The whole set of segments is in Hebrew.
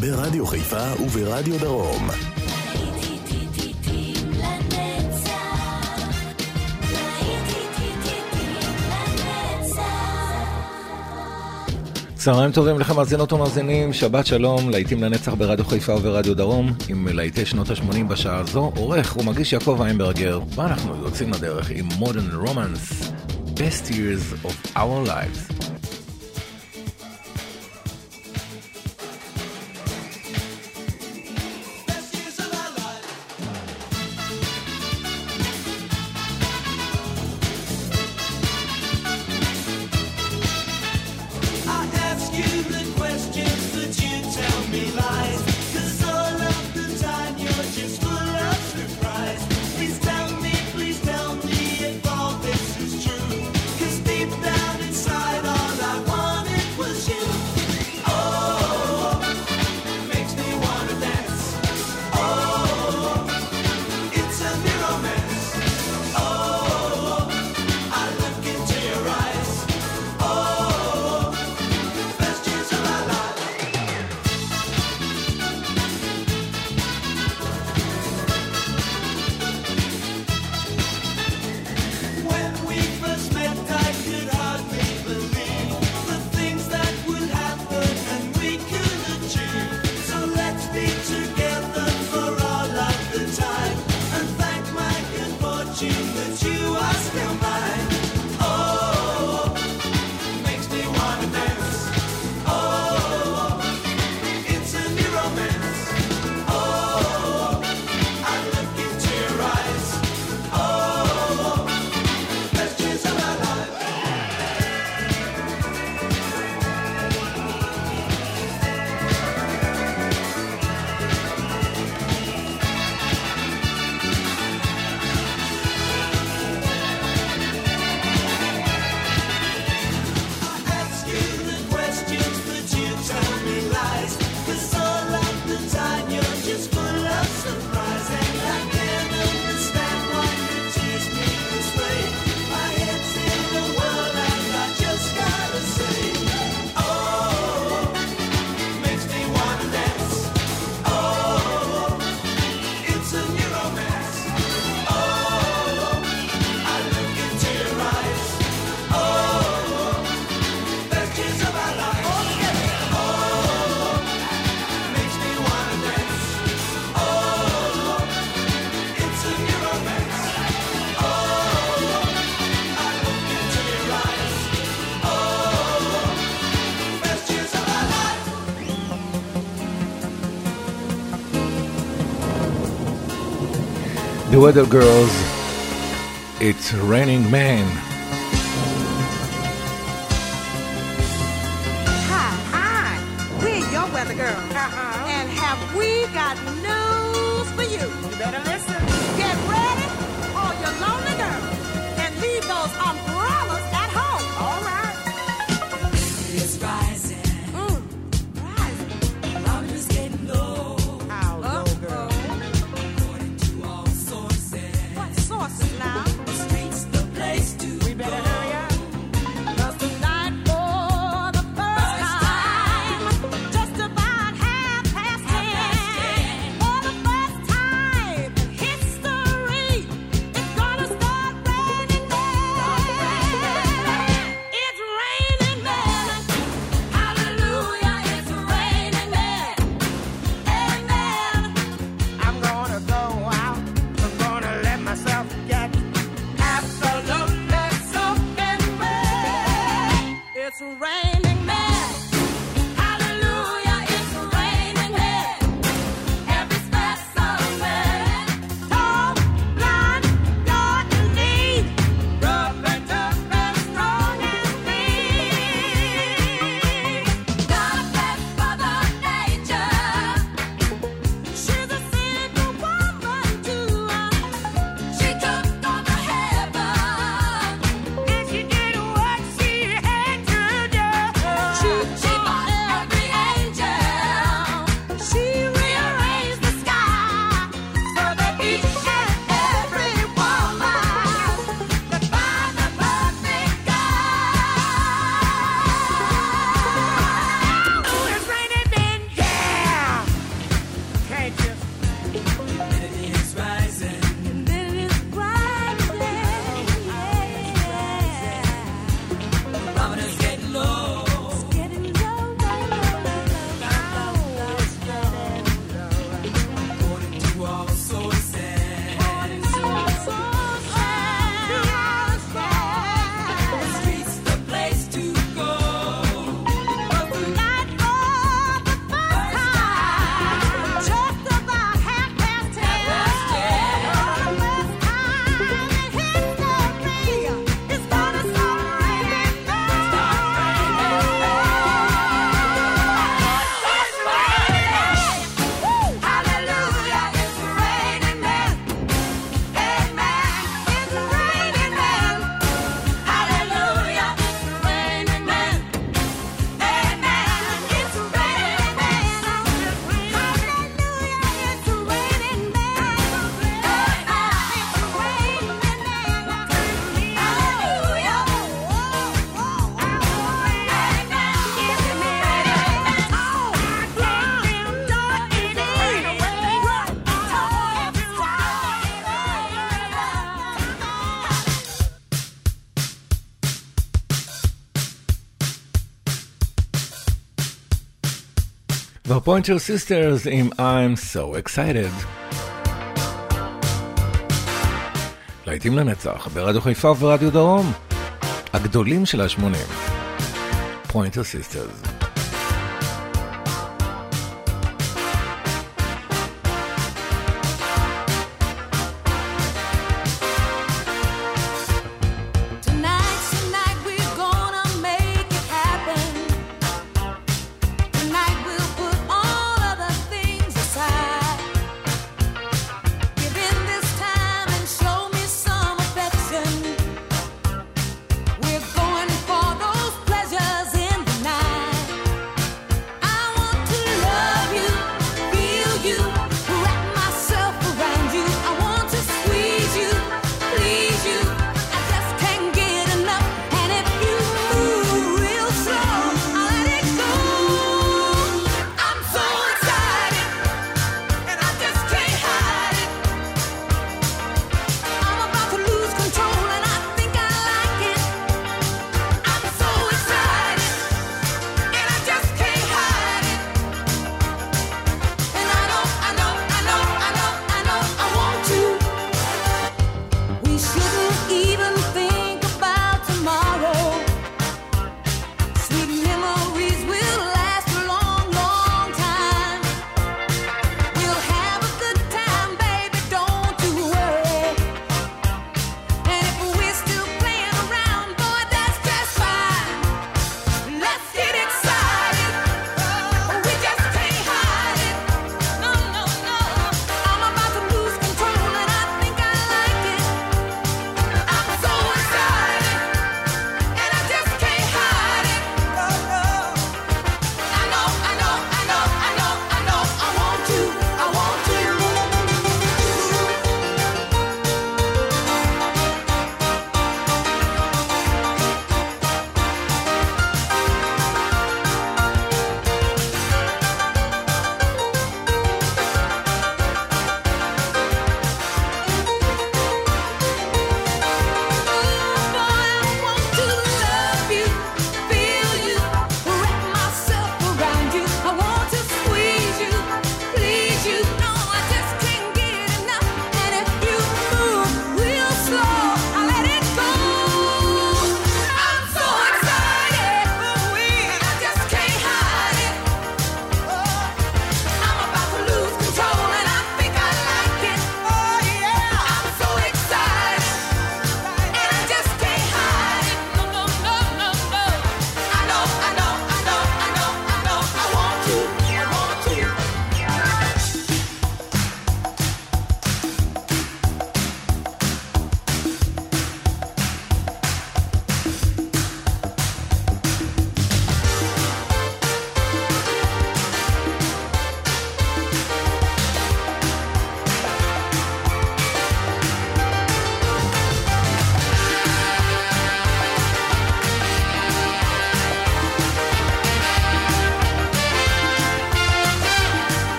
ברדיו חיפה וברדיו דרום. צהריים טובים לכם מאזינות ומאזינים, שבת שלום, להיטים לנצח ברדיו חיפה וברדיו דרום, עם להיטי שנות ה-80 בשעה הזו, עורך ומגיש יעקב איינברגר, ואנחנו יוצאים לדרך עם Modern Romance, Best Years of Our Lives. Weather Girls, It's Raining Man. וה Pointer Sisters עם I'm so excited. להיטים לנצח ברדיו חיפה ורדיו דרום. הגדולים של ה-80. Pointer Sisters.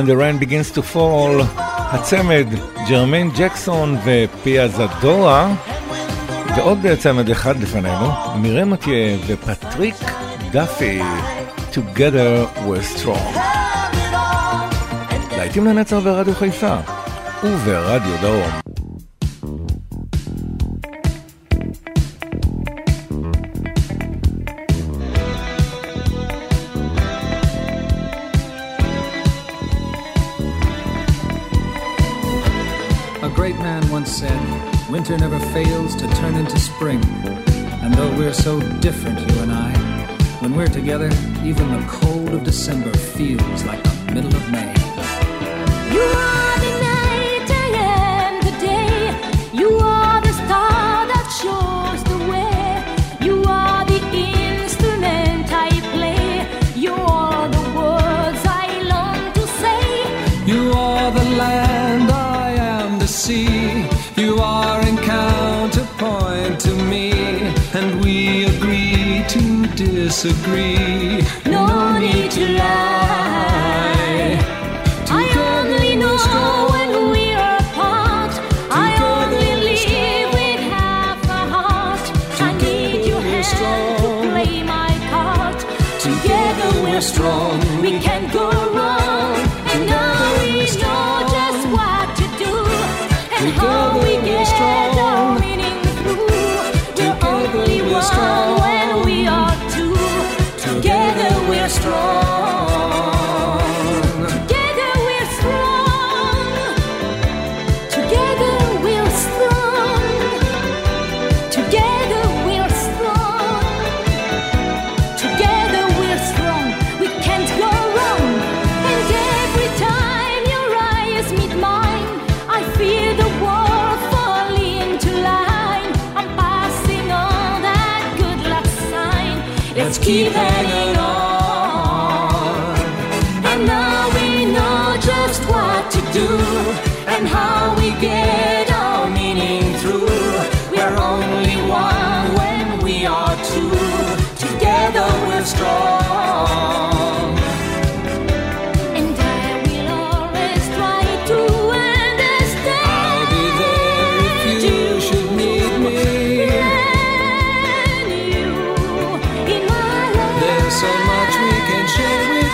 When the Rain Begins to Fall, הצמד ג'רמיין ג'קסון ופיאזדורה, ועוד צמד אחד לפנינו, מירי מתיה ופטריק דאפי, Together We're Strong. להיטים לנצר ברדיו חיפה וברדיו דרום. spring. And though we're so different, you and I, when we're together, even the cold of December feels like the middle of May. disagree. No need to lie. You.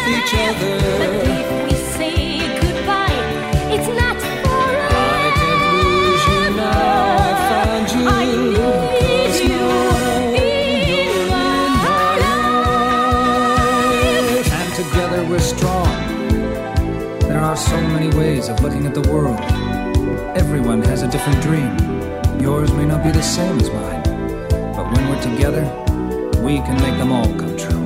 But if we say goodbye, it's not forever. I can't lose you now. I need you in my life. And together we're strong. There are so many ways of looking at the world. Everyone has a different dream. Yours may not be the same as mine, but when we're together, we can make them all come true.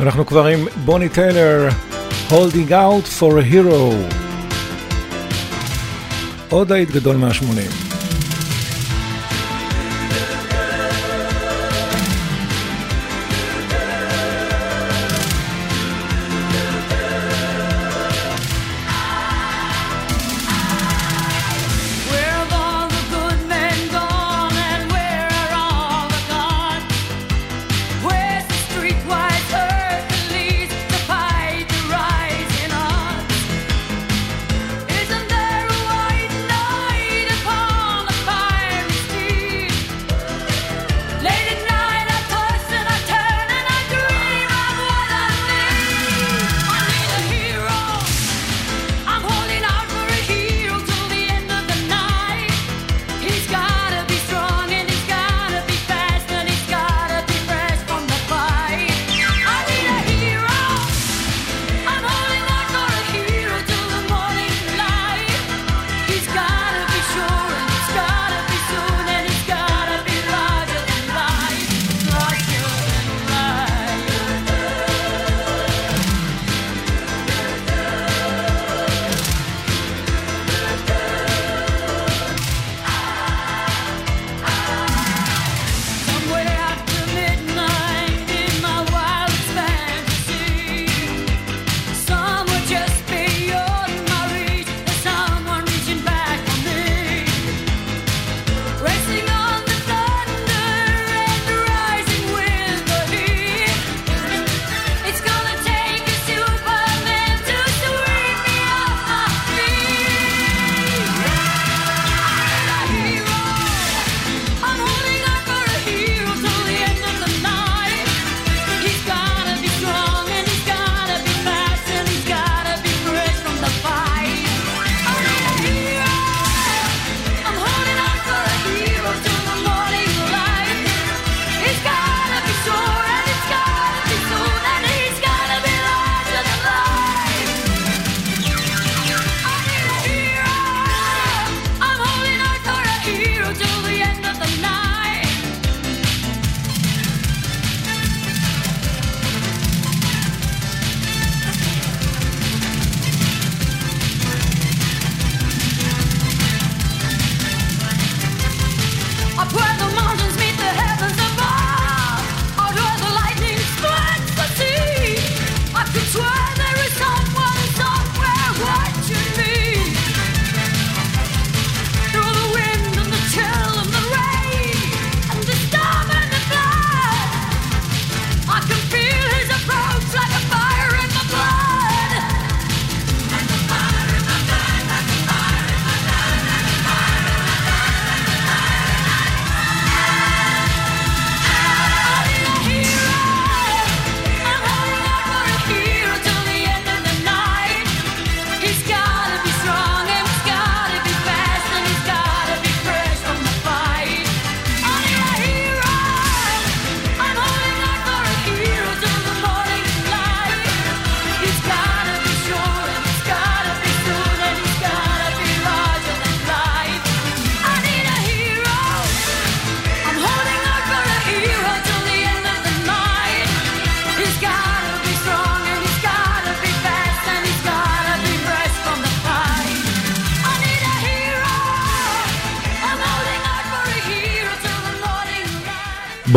אנחנו כבר עם בוני טיילר, Holding Out for a Hero. עוד היית גדול מהשמונים.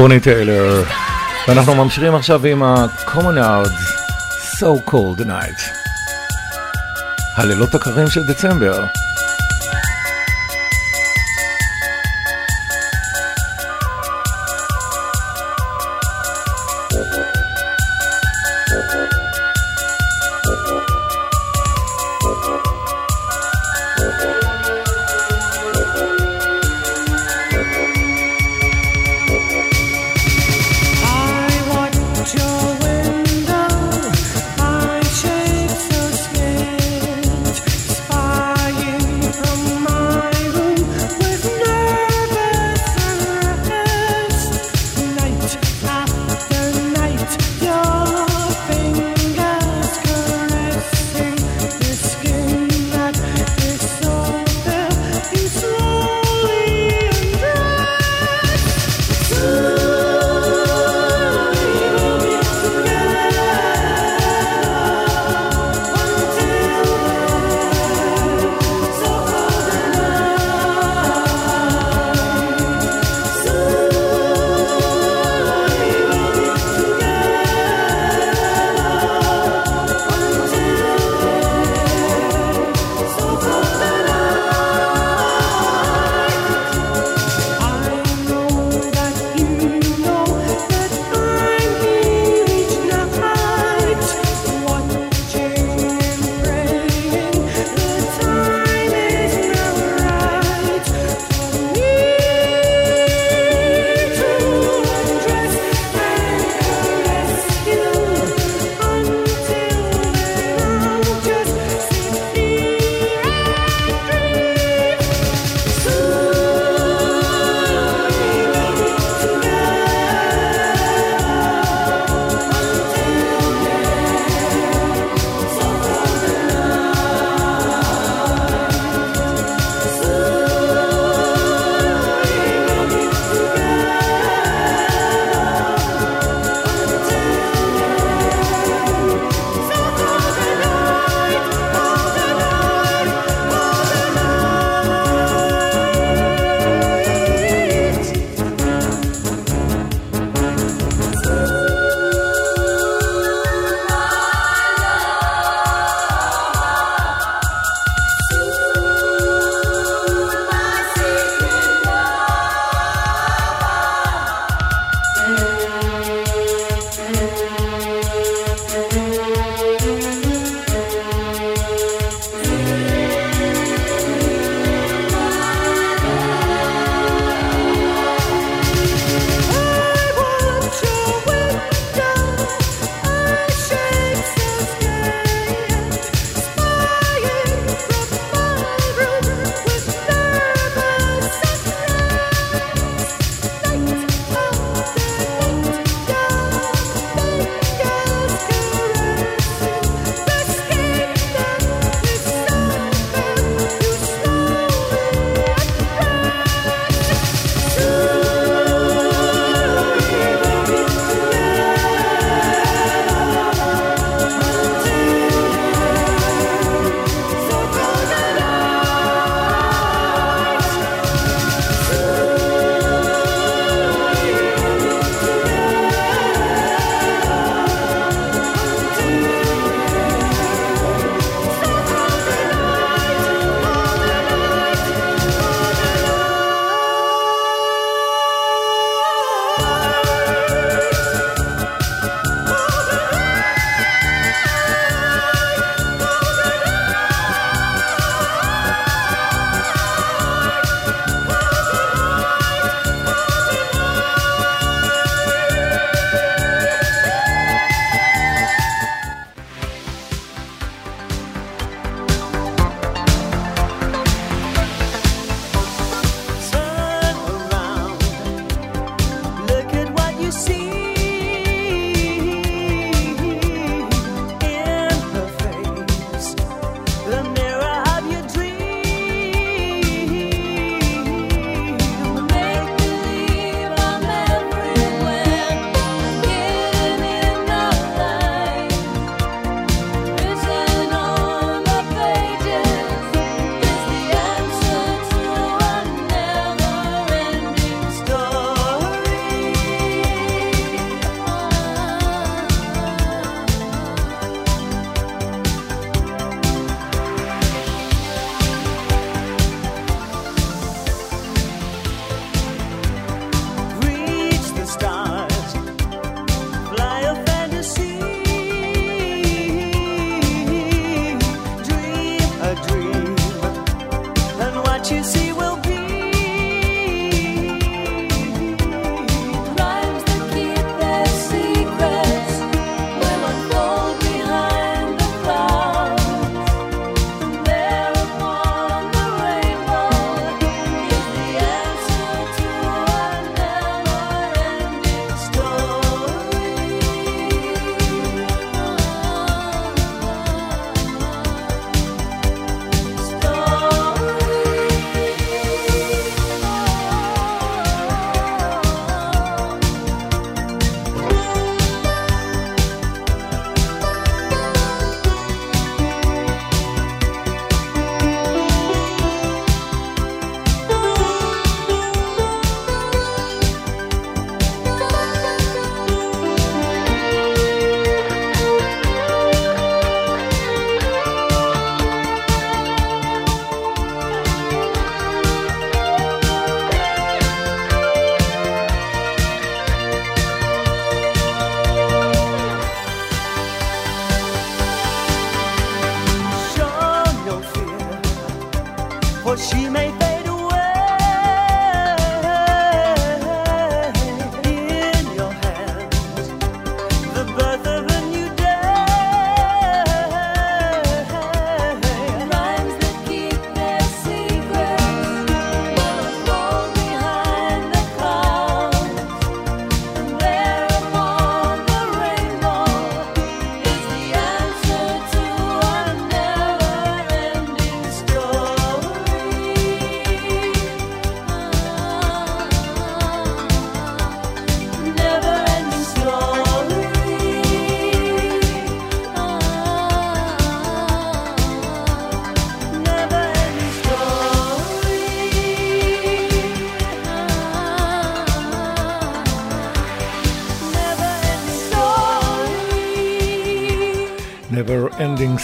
בוני טיילר. ואנחנו ממשיכים עכשיו עם ה-common out, so cold night. הלילות הקרים של דצמבר.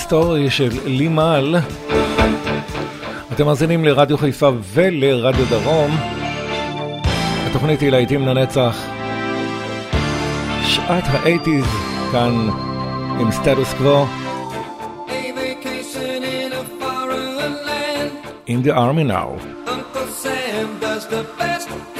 היסטורי של לימל. אתם מאזינים לרדיו חיפה ולרדיו דרום. התוכנית היא להיטים לנצח. שעת האייטיז כאן עם סטטוס קוו. In the army now. Uncle Sam does the best.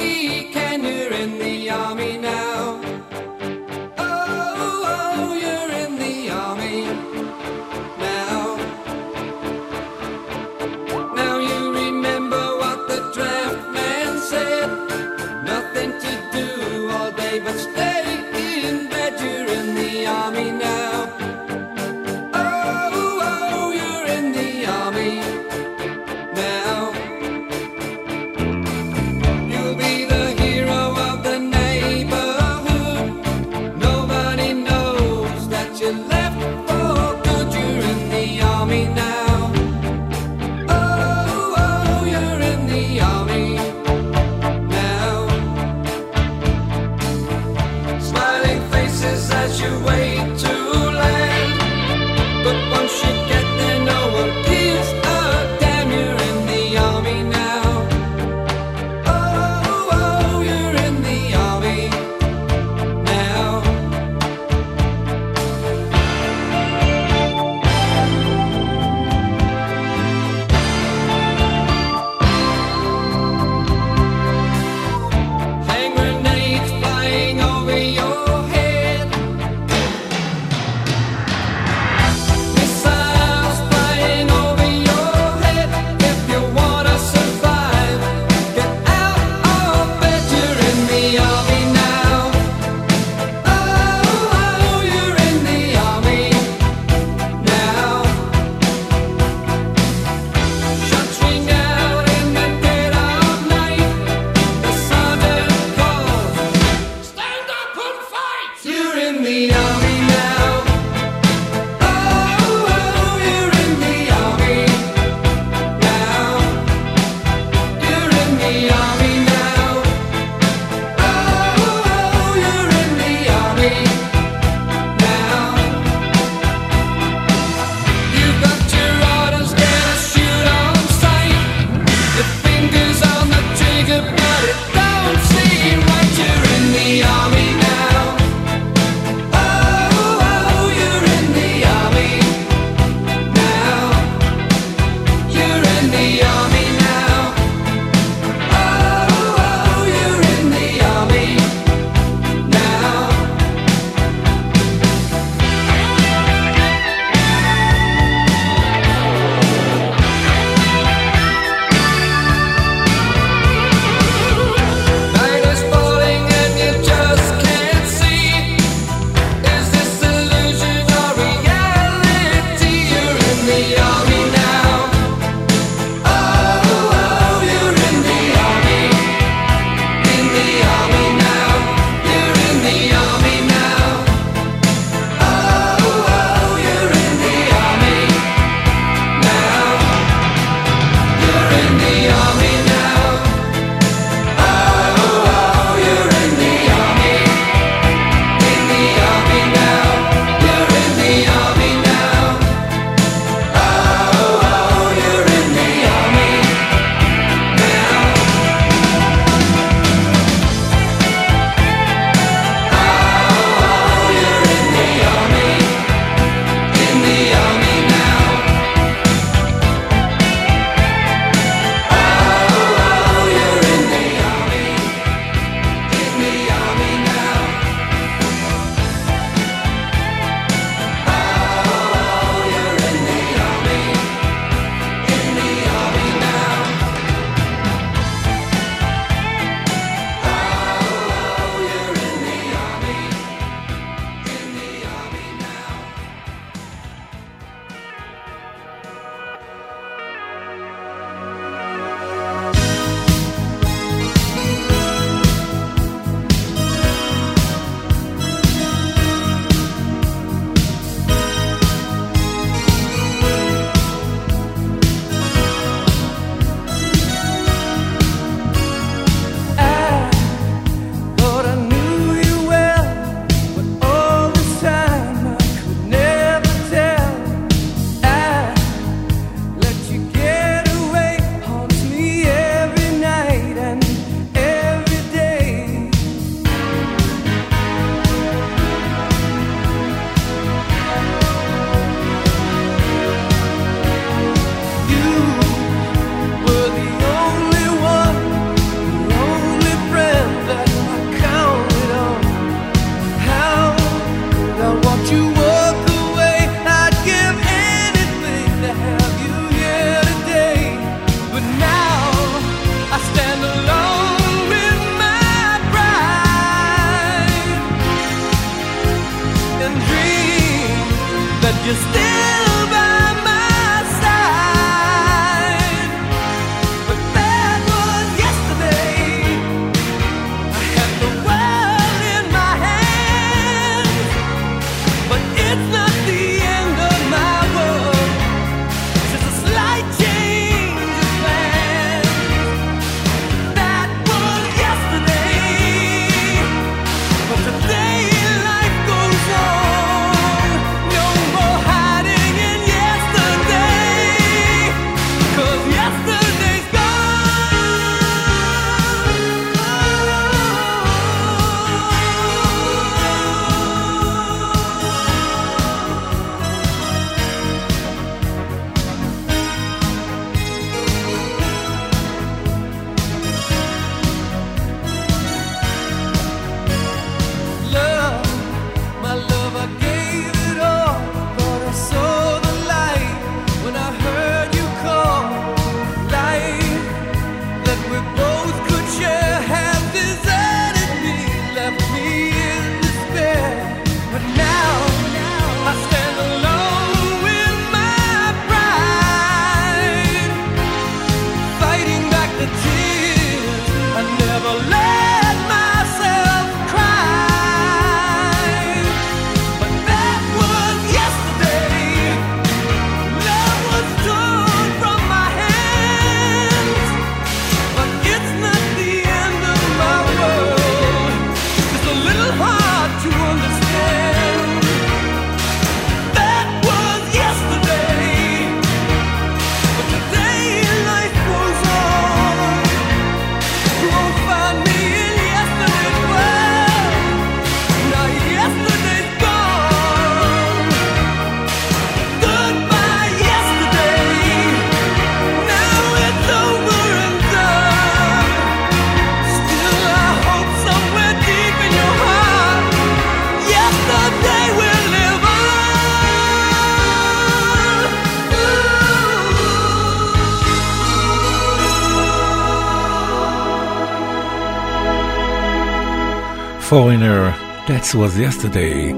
Nights Was Yesterday.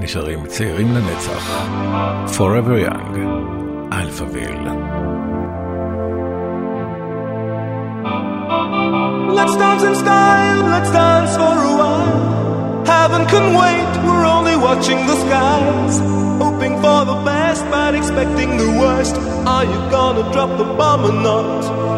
נשארים צעירים לנצח. Forever Young, אלפאביל. Let's dance in style, let's dance for a while. Heaven can wait, we're only watching the skies. Hoping for the best, but expecting the worst. Are you gonna drop the bomb or not?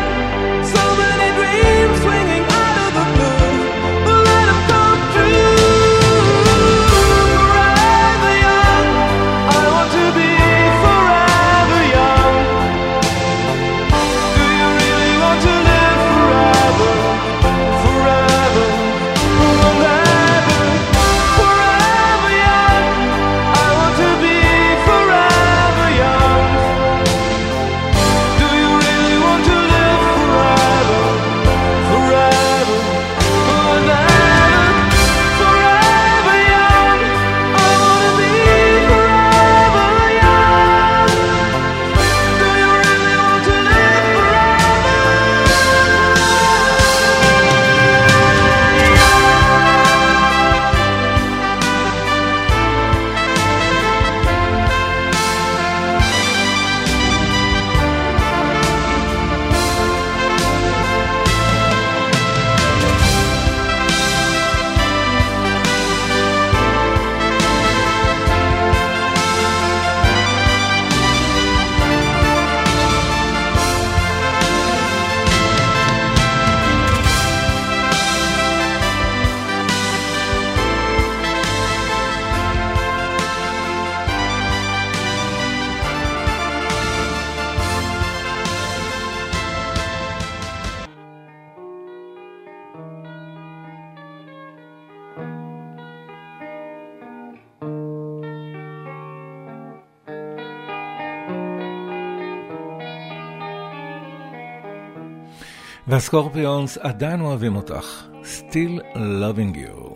והסקורפיונס עדיין אוהבים אותך. Still loving you.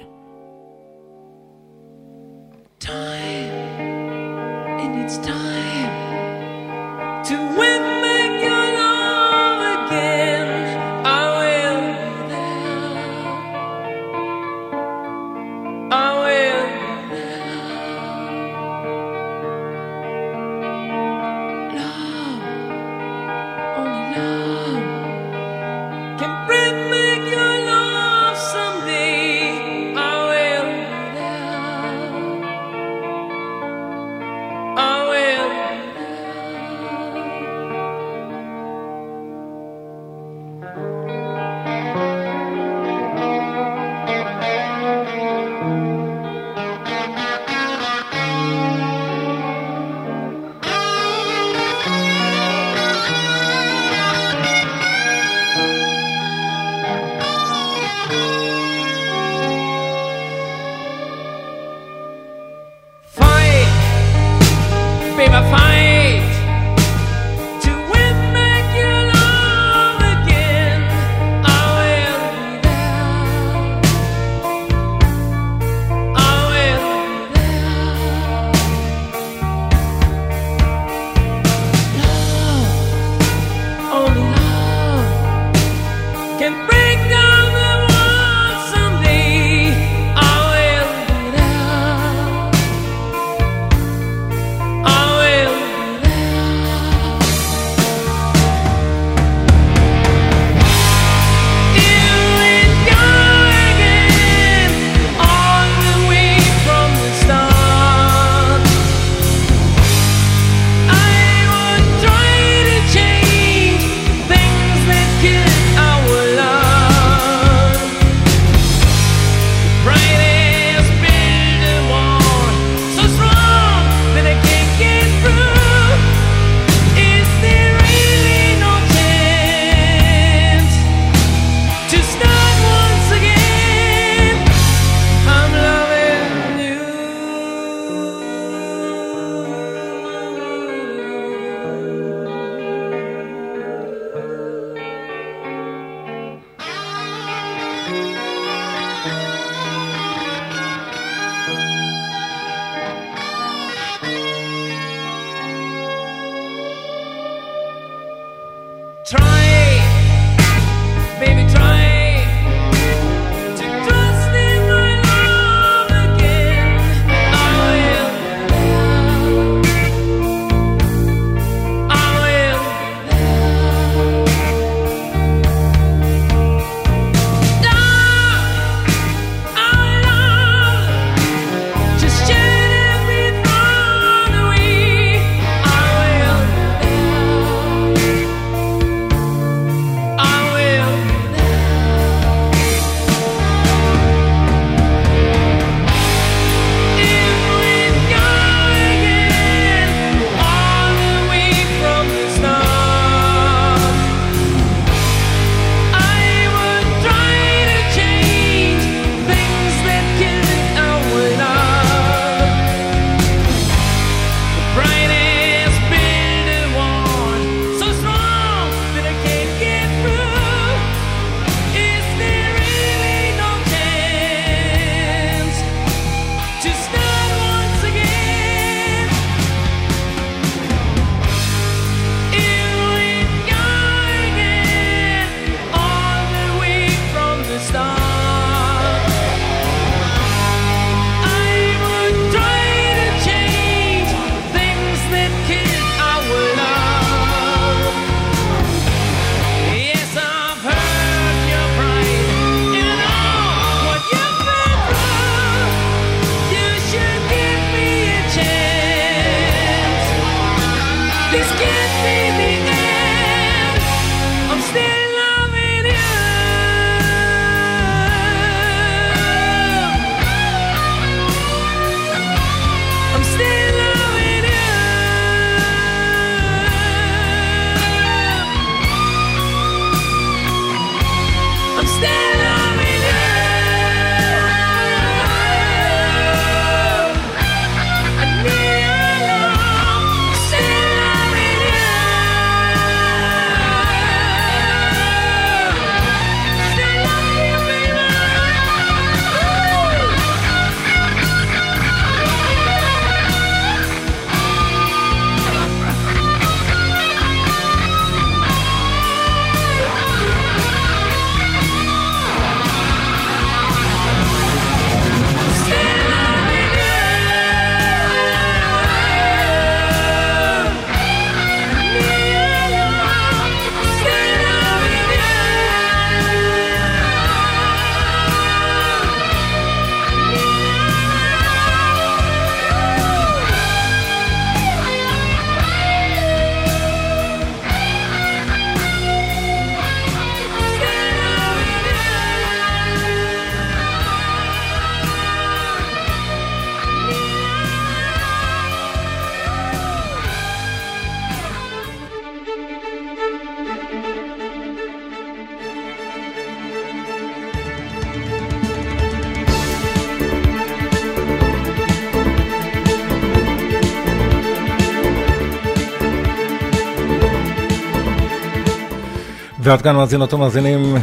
ועד כאן מאזינות ומאזינים,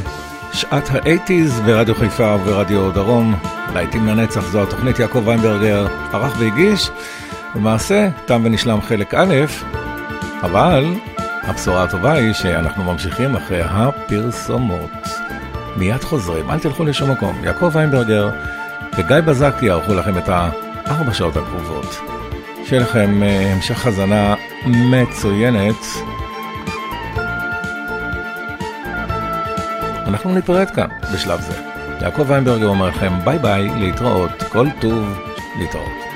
שעת האייטיז ברדיו חיפה וברדיו דרום. להיטים לנצח זו התוכנית יעקב ויינברגר ערך והגיש. למעשה, תם ונשלם חלק א', אבל הבשורה הטובה היא שאנחנו ממשיכים אחרי הפרסומות. מיד חוזרים, אל תלכו לשום מקום. יעקב ויינברגר וגיא בזק יערכו לכם את הארבע שעות הקרובות. שיהיה לכם אה, המשך האזנה מצוינת. אנחנו ניפרד כאן בשלב זה. יעקב ויינברגר אומר לכם ביי ביי, להתראות, כל טוב, להתראות.